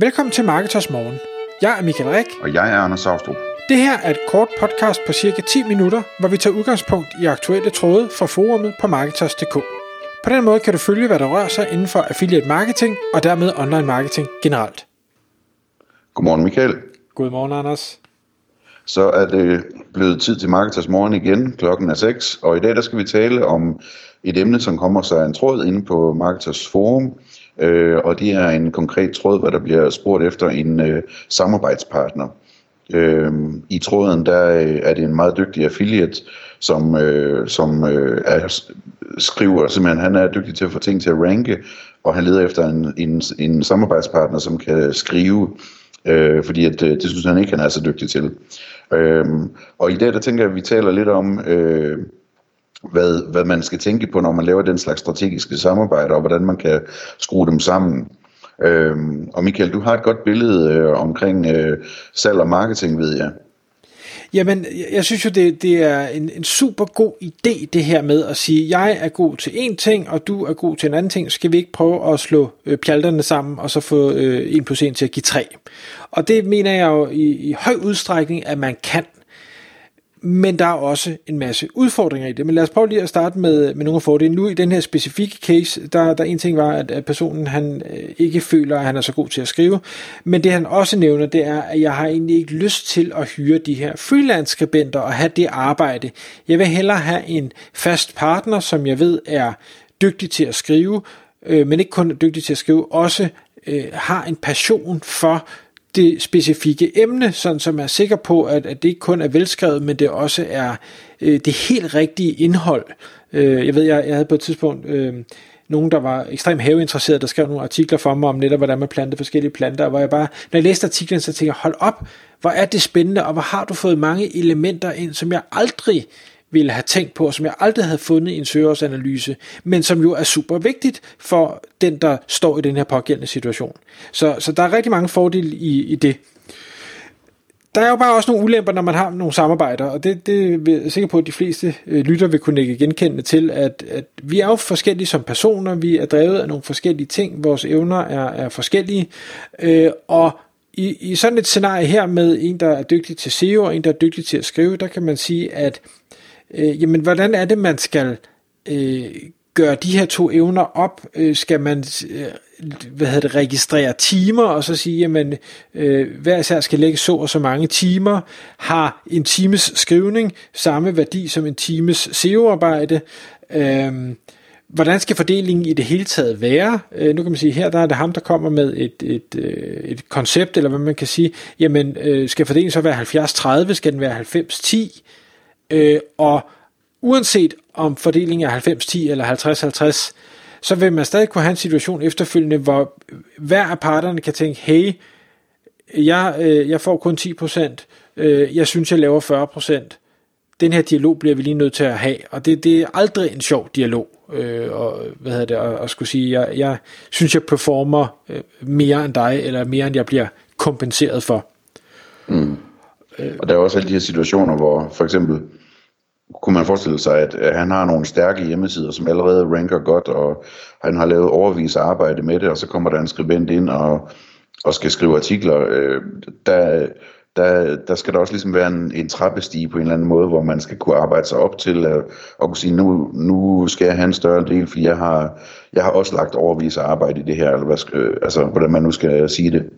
Velkommen til Marketers Morgen. Jeg er Michael Rik. Og jeg er Anders Saustrup. Det her er et kort podcast på cirka 10 minutter, hvor vi tager udgangspunkt i aktuelle tråde fra forumet på Marketers.dk. På den måde kan du følge, hvad der rører sig inden for affiliate marketing og dermed online marketing generelt. Godmorgen Michael. Godmorgen Anders. Så er det blevet tid til Marketers Morgen igen. Klokken er 6, og i dag der skal vi tale om et emne, som kommer sig en tråd inde på Marketers Forum, øh, og det er en konkret tråd, hvor der bliver spurgt efter en øh, samarbejdspartner. Øh, I tråden der øh, er det en meget dygtig affiliate, som, øh, som øh, er, skriver simpelthen, han er dygtig til at få ting til at ranke, og han leder efter en, en, en samarbejdspartner, som kan skrive, øh, fordi at, øh, det synes han ikke, han er så dygtig til. Øh, og i dag der tænker jeg, at vi taler lidt om... Øh, hvad, hvad man skal tænke på, når man laver den slags strategiske samarbejder, og hvordan man kan skrue dem sammen. Øhm, og Michael, du har et godt billede øh, omkring øh, salg og marketing, ved jeg. Jamen, jeg synes jo, det, det er en, en super god idé, det her med at sige, jeg er god til en ting, og du er god til en anden ting, skal vi ikke prøve at slå øh, pjalterne sammen, og så få øh, 1 plus 1 til at give 3. Og det mener jeg jo i, i høj udstrækning, at man kan. Men der er også en masse udfordringer i det. Men lad os prøve lige at starte med, med nogle af fordelene. Nu i den her specifikke case, der, der en ting var, at, at personen han øh, ikke føler, at han er så god til at skrive. Men det han også nævner, det er, at jeg har egentlig ikke lyst til at hyre de her freelance-skribenter og have det arbejde. Jeg vil hellere have en fast partner, som jeg ved er dygtig til at skrive, øh, men ikke kun dygtig til at skrive, også øh, har en passion for det specifikke emne, sådan som er sikker på, at, at det ikke kun er velskrevet, men det også er øh, det helt rigtige indhold. Øh, jeg ved, jeg, jeg havde på et tidspunkt øh, nogen, der var ekstremt haveinteresseret, der skrev nogle artikler for mig om netop, hvordan man plantede forskellige planter, og hvor jeg bare, når jeg læste artiklen, så tænkte jeg, hold op, hvor er det spændende, og hvor har du fået mange elementer ind, som jeg aldrig ville have tænkt på, og som jeg aldrig havde fundet i en søgeårsanalyse, men som jo er super vigtigt for den, der står i den her pågældende situation. Så, så der er rigtig mange fordele i, i det. Der er jo bare også nogle ulemper, når man har nogle samarbejder, og det, det er jeg sikker på, at de fleste øh, lytter vil kunne ikke genkende til, at, at vi er jo forskellige som personer, vi er drevet af nogle forskellige ting, vores evner er, er forskellige, øh, og i, i sådan et scenarie her med en, der er dygtig til SEO og en, der er dygtig til at skrive, der kan man sige, at øh, jamen, hvordan er det, man skal øh, gøre de her to evner op? Øh, skal man øh, hvad hedder det, registrere timer, og så sige, jamen, øh, hver især skal lægge så og så mange timer, har en times skrivning samme værdi som en times SEO-arbejde, øh, hvordan skal fordelingen i det hele taget være? Øh, nu kan man sige, her der er det ham, der kommer med et, et, øh, et koncept, eller hvad man kan sige, jamen, øh, skal fordelingen så være 70-30, skal den være 90-10? Øh, og uanset om fordelingen er 90-10 eller 50-50, så vil man stadig kunne have en situation efterfølgende, hvor hver af parterne kan tænke, hey, jeg, øh, jeg får kun 10%, øh, jeg synes, jeg laver 40%. Den her dialog bliver vi lige nødt til at have, og det, det er aldrig en sjov dialog, øh, og, hvad hedder det, at, at skulle sige, jeg, jeg synes, jeg performer øh, mere end dig, eller mere end jeg bliver kompenseret for. Og der er også alle de her situationer, hvor for eksempel kunne man forestille sig, at han har nogle stærke hjemmesider, som allerede ranker godt, og han har lavet overvis arbejde med det, og så kommer der en skribent ind og, og skal skrive artikler. Øh, der, der, der skal der også ligesom være en, en trappestige på en eller anden måde, hvor man skal kunne arbejde sig op til at, og kunne sige, nu, nu skal jeg have en større del, fordi jeg har, jeg har også lagt overvis arbejde i det her, eller hvad skal, øh, altså, hvordan man nu skal sige det.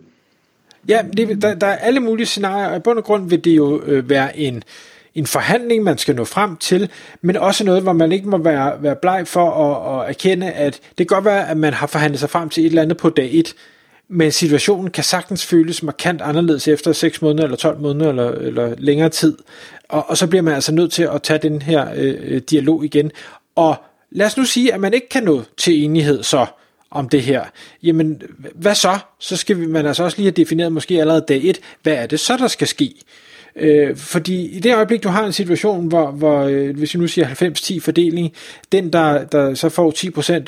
Ja, det, der, der er alle mulige scenarier, og i bund og grund vil det jo øh, være en, en forhandling, man skal nå frem til, men også noget, hvor man ikke må være, være bleg for at, at erkende, at det kan godt være, at man har forhandlet sig frem til et eller andet på dag 1, men situationen kan sagtens føles markant anderledes efter 6 måneder, eller 12 måneder, eller, eller længere tid. Og, og så bliver man altså nødt til at tage den her øh, øh dialog igen. Og lad os nu sige, at man ikke kan nå til enighed så, om det her, jamen hvad så? Så skal vi, man altså også lige have defineret måske allerede dag et, hvad er det så, der skal ske? Øh, fordi i det øjeblik, du har en situation, hvor, hvor øh, hvis vi nu siger 90-10 fordeling, den der, der så får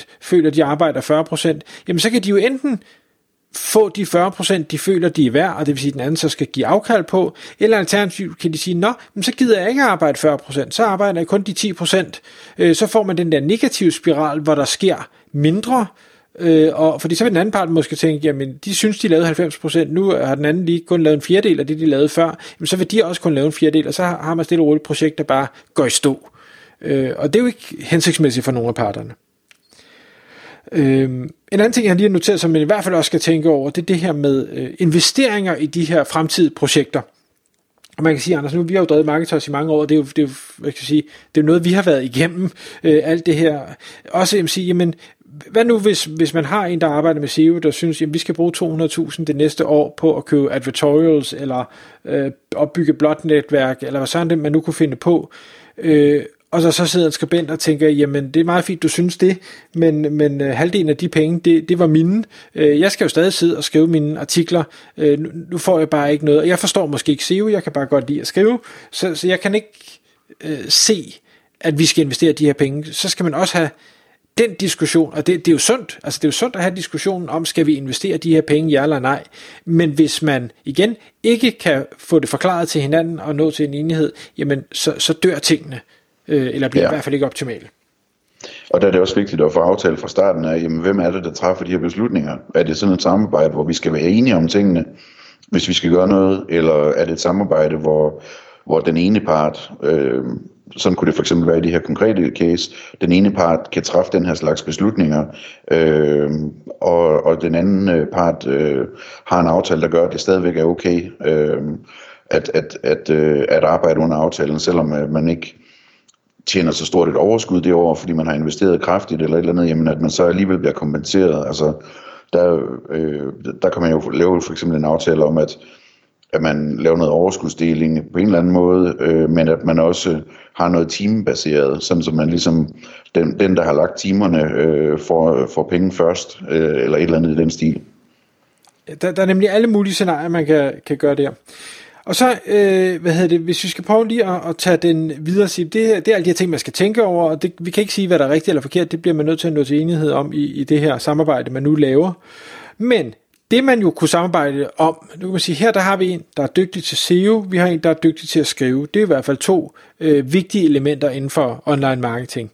10% føler, de arbejder 40%, jamen så kan de jo enten få de 40%, de føler, de er værd, og det vil sige, at den anden så skal give afkald på, eller alternativt kan de sige, nå, men så gider jeg ikke arbejde 40%, så arbejder jeg kun de 10%, øh, så får man den der negative spiral, hvor der sker mindre, Øh, Øh, og fordi så vil den anden part måske tænke, jamen de synes, de lavede 90%, nu har den anden lige kun lavet en fjerdedel af det, de lavede før, jamen så vil de også kun lave en fjerdedel, og så har man stille og roligt projekt, der bare går i stå. Øh, og det er jo ikke hensigtsmæssigt for nogle af parterne. Øh, en anden ting, jeg lige har noteret, som man i hvert fald også skal tænke over, det er det her med øh, investeringer i de her fremtidige projekter. Og man kan sige, Anders, nu vi har jo drevet Marketers i mange år, det er jo, det er jo, hvad kan jeg sige, det er jo noget, vi har været igennem, øh, alt det her. Også at sige, jamen, hvad nu hvis, hvis man har en, der arbejder med SEO, der synes, at vi skal bruge 200.000 det næste år på at købe advertorials, eller øh, opbygge blot netværk, eller hvad sådan det, man nu kunne finde på. Øh, og så, så sidder en skribent og tænker, jamen det er meget fint, du synes det, men, men øh, halvdelen af de penge, det, det var mine. Øh, jeg skal jo stadig sidde og skrive mine artikler. Øh, nu, nu får jeg bare ikke noget. Og jeg forstår måske ikke SEO, jeg kan bare godt lide at skrive. Så, så jeg kan ikke øh, se, at vi skal investere de her penge. Så skal man også have den diskussion, og det, det er jo sundt, altså det er jo sundt at have diskussionen om, skal vi investere de her penge, ja eller nej, men hvis man igen ikke kan få det forklaret til hinanden og nå til en enighed, jamen så, så dør tingene, øh, eller bliver ja. i hvert fald ikke optimale. Og der er det også vigtigt at få aftalt fra starten af, jamen, hvem er det, der træffer de her beslutninger? Er det sådan et samarbejde, hvor vi skal være enige om tingene, hvis vi skal gøre noget, eller er det et samarbejde, hvor, hvor den ene part øh, sådan kunne det for eksempel være i de her konkrete case, den ene part kan træffe den her slags beslutninger, øh, og, og den anden øh, part øh, har en aftale, der gør, at det stadigvæk er okay øh, at, at, at, øh, at arbejde under aftalen, selvom øh, man ikke tjener så stort et overskud det år, fordi man har investeret kraftigt eller et eller andet, jamen at man så alligevel bliver kompenseret. Altså, der, øh, der kan man jo lave for eksempel en aftale om, at at man laver noget overskudsdeling på en eller anden måde, øh, men at man også har noget timebaseret, sådan som man ligesom, den, den der har lagt timerne, øh, får, får penge først, øh, eller et eller andet i den stil. Der, der er nemlig alle mulige scenarier, man kan, kan gøre der. Og så, øh, hvad hedder det, hvis vi skal prøve lige at, at tage den videre, sige, det, det er alle de her ting, man skal tænke over, og det, vi kan ikke sige, hvad der er rigtigt eller forkert, det bliver man nødt til at nå til enighed om i, i det her samarbejde, man nu laver. Men det man jo kunne samarbejde om, nu kan man sige, her der har vi en, der er dygtig til SEO, vi har en, der er dygtig til at skrive. Det er i hvert fald to øh, vigtige elementer inden for online marketing.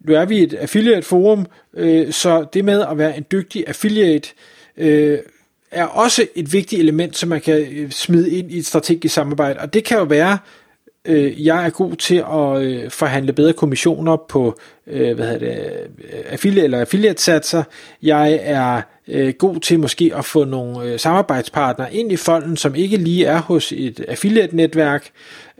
Nu er vi et affiliate forum, øh, så det med at være en dygtig affiliate øh, er også et vigtigt element, som man kan øh, smide ind i et strategisk samarbejde. Og det kan jo være, øh, jeg er god til at øh, forhandle bedre kommissioner på øh, hvad hedder det, øh, affiliate eller affiliate satser. Jeg er øh, god til måske at få nogle øh, samarbejdspartnere ind i folden, som ikke lige er hos et affiliate-netværk.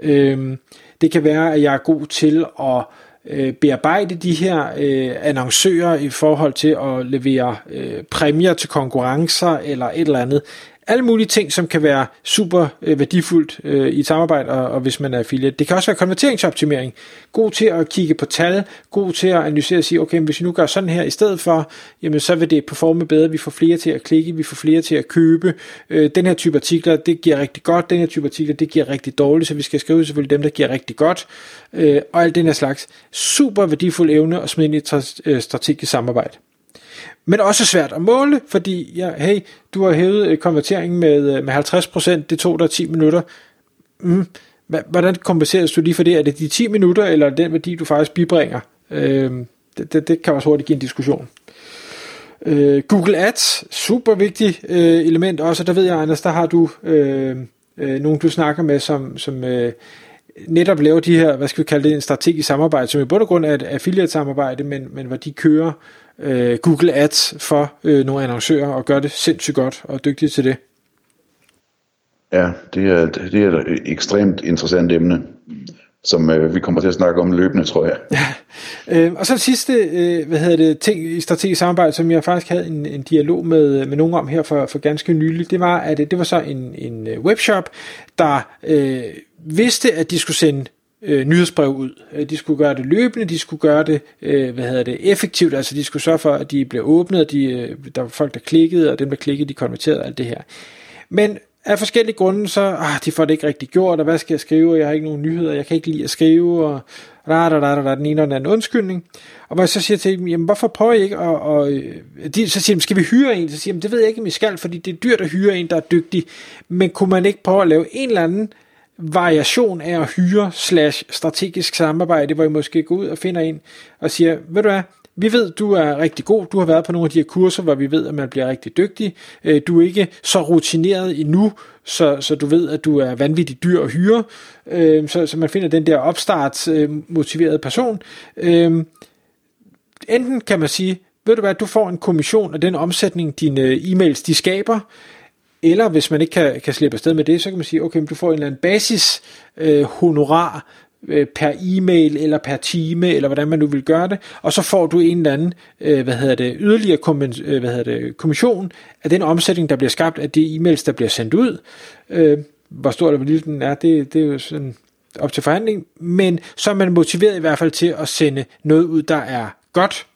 Øh, det kan være, at jeg er god til at øh, bearbejde de her øh, annoncører i forhold til at levere øh, præmier til konkurrencer eller et eller andet alle mulige ting, som kan være super øh, værdifuldt øh, i et samarbejde, og, og hvis man er affiliate. Det kan også være konverteringsoptimering. God til at kigge på tal, god til at analysere og sige, okay, hvis vi nu gør sådan her i stedet for, jamen så vil det performe bedre, vi får flere til at klikke, vi får flere til at købe. Øh, den her type artikler, det giver rigtig godt, den her type artikler, det giver rigtig dårligt, så vi skal skrive selvfølgelig dem, der giver rigtig godt, øh, og alt den her slags. Super værdifuld evne at smide ind i et øh, strategisk samarbejde. Men også svært at måle, fordi ja, hey, du har hævet øh, konverteringen med, øh, med 50%, det tog dig 10 minutter. Mm, hvordan kompenseres du lige for det? Er det de 10 minutter, eller den værdi, du faktisk bibringer? Øh, det, det, det kan også hurtigt give en diskussion. Øh, Google Ads, super vigtigt øh, element også, der ved jeg, Anders, der har du øh, øh, nogen, du snakker med, som, som øh, netop laver de her, hvad skal vi kalde det, en strategisk samarbejde, som i bund og grund er et affiliate samarbejde, men, men hvor de kører øh, Google Ads for øh, nogle annoncører og gør det sindssygt godt og er dygtige til det. Ja, det er, det er et ekstremt interessant emne, som øh, vi kommer til at snakke om løbende, tror jeg. Ja. Øh, og så sidste, øh, hvad hedder det, ting i strategisk samarbejde, som jeg faktisk havde en, en dialog med, med nogen om her for, for ganske nylig, det var, at det var så en, en øh, webshop, der øh, vidste, at de skulle sende øh, nyhedsbrev ud. Øh, de skulle gøre det løbende, de skulle gøre det, øh, hvad hedder det, effektivt, altså de skulle sørge for, at de blev åbnet, og de, øh, der var folk, der klikkede, og dem, der klikkede, de konverterede, alt det her. Men af forskellige grunde, så ah, de får det ikke rigtig gjort, og hvad skal jeg skrive, jeg har ikke nogen nyheder, jeg kan ikke lide at skrive, og da, da, da, da, da den ene og den anden undskyldning. Og hvor jeg så siger til dem, jamen hvorfor prøver I ikke og, og øh, de, så siger de, skal vi hyre en? Så siger de, det ved jeg ikke, om I skal, fordi det er dyrt at hyre en, der er dygtig, men kunne man ikke prøve at lave en eller anden variation af at hyre slash strategisk samarbejde, hvor I måske går ud og finder en og siger, ved du hvad, vi ved, du er rigtig god, du har været på nogle af de her kurser, hvor vi ved, at man bliver rigtig dygtig, øh, du er ikke så rutineret endnu, så, så du ved, at du er vanvittigt dyr at hyre, øh, så, så man finder den der opstartsmotiverede øh, person. Enten kan man sige, ved du hvad, du får en kommission af den omsætning, dine e-mails de skaber, eller hvis man ikke kan, kan slippe afsted med det, så kan man sige, okay, men du får en eller anden basis øh, honorar øh, per e-mail eller per time, eller hvordan man nu vil gøre det, og så får du en eller anden, øh, hvad hedder det, yderligere kommens, øh, hvad hedder det, kommission af den omsætning, der bliver skabt af de e-mails, der bliver sendt ud. Øh, hvor stor eller hvor lille den er, det, det er jo sådan op til forhandling, men så er man motiveret i hvert fald til at sende noget ud, der er godt.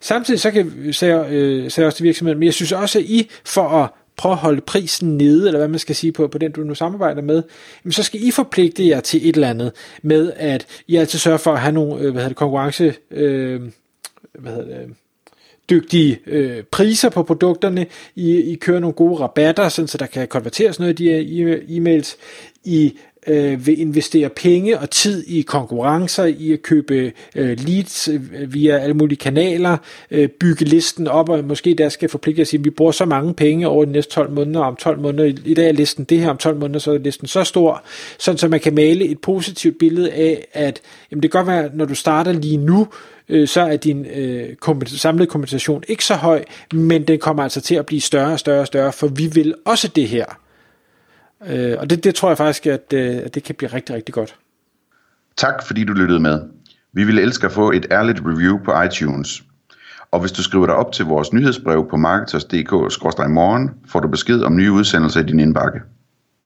Samtidig så kan jeg, øh, jeg også til virksomheden, men jeg synes også, at I for at prøve at holde prisen nede, eller hvad man skal sige på, på den, du nu samarbejder med, jamen så skal I forpligte jer til et eller andet med, at I altid sørger for at have nogle øh, hvad hedder det, konkurrence, øh, hvad hedder det, dygtige øh, priser på produkterne, I, I kører nogle gode rabatter, sådan, så der kan konverteres noget af de her e-, e-mails, I øh, vil investere penge og tid i konkurrencer, i at købe øh, leads øh, via alle mulige kanaler, øh, bygge listen op, og måske der skal forpligte at sige, at vi bruger så mange penge over de næste 12 måneder, og om 12 måneder, i dag er listen det her, om 12 måneder, så er listen så stor, sådan så man kan male et positivt billede af, at jamen det kan godt være, når du starter lige nu, øh, så er din øh, samlede kompensation ikke så høj, men den kommer altså til at blive større og større og større, for vi vil også det her. Øh, og det, det tror jeg faktisk, at, øh, at det kan blive rigtig, rigtig godt. Tak fordi du lyttede med. Vi ville elske at få et ærligt review på iTunes. Og hvis du skriver dig op til vores nyhedsbrev på marketers.dk-morgen, får du besked om nye udsendelser i din indbakke.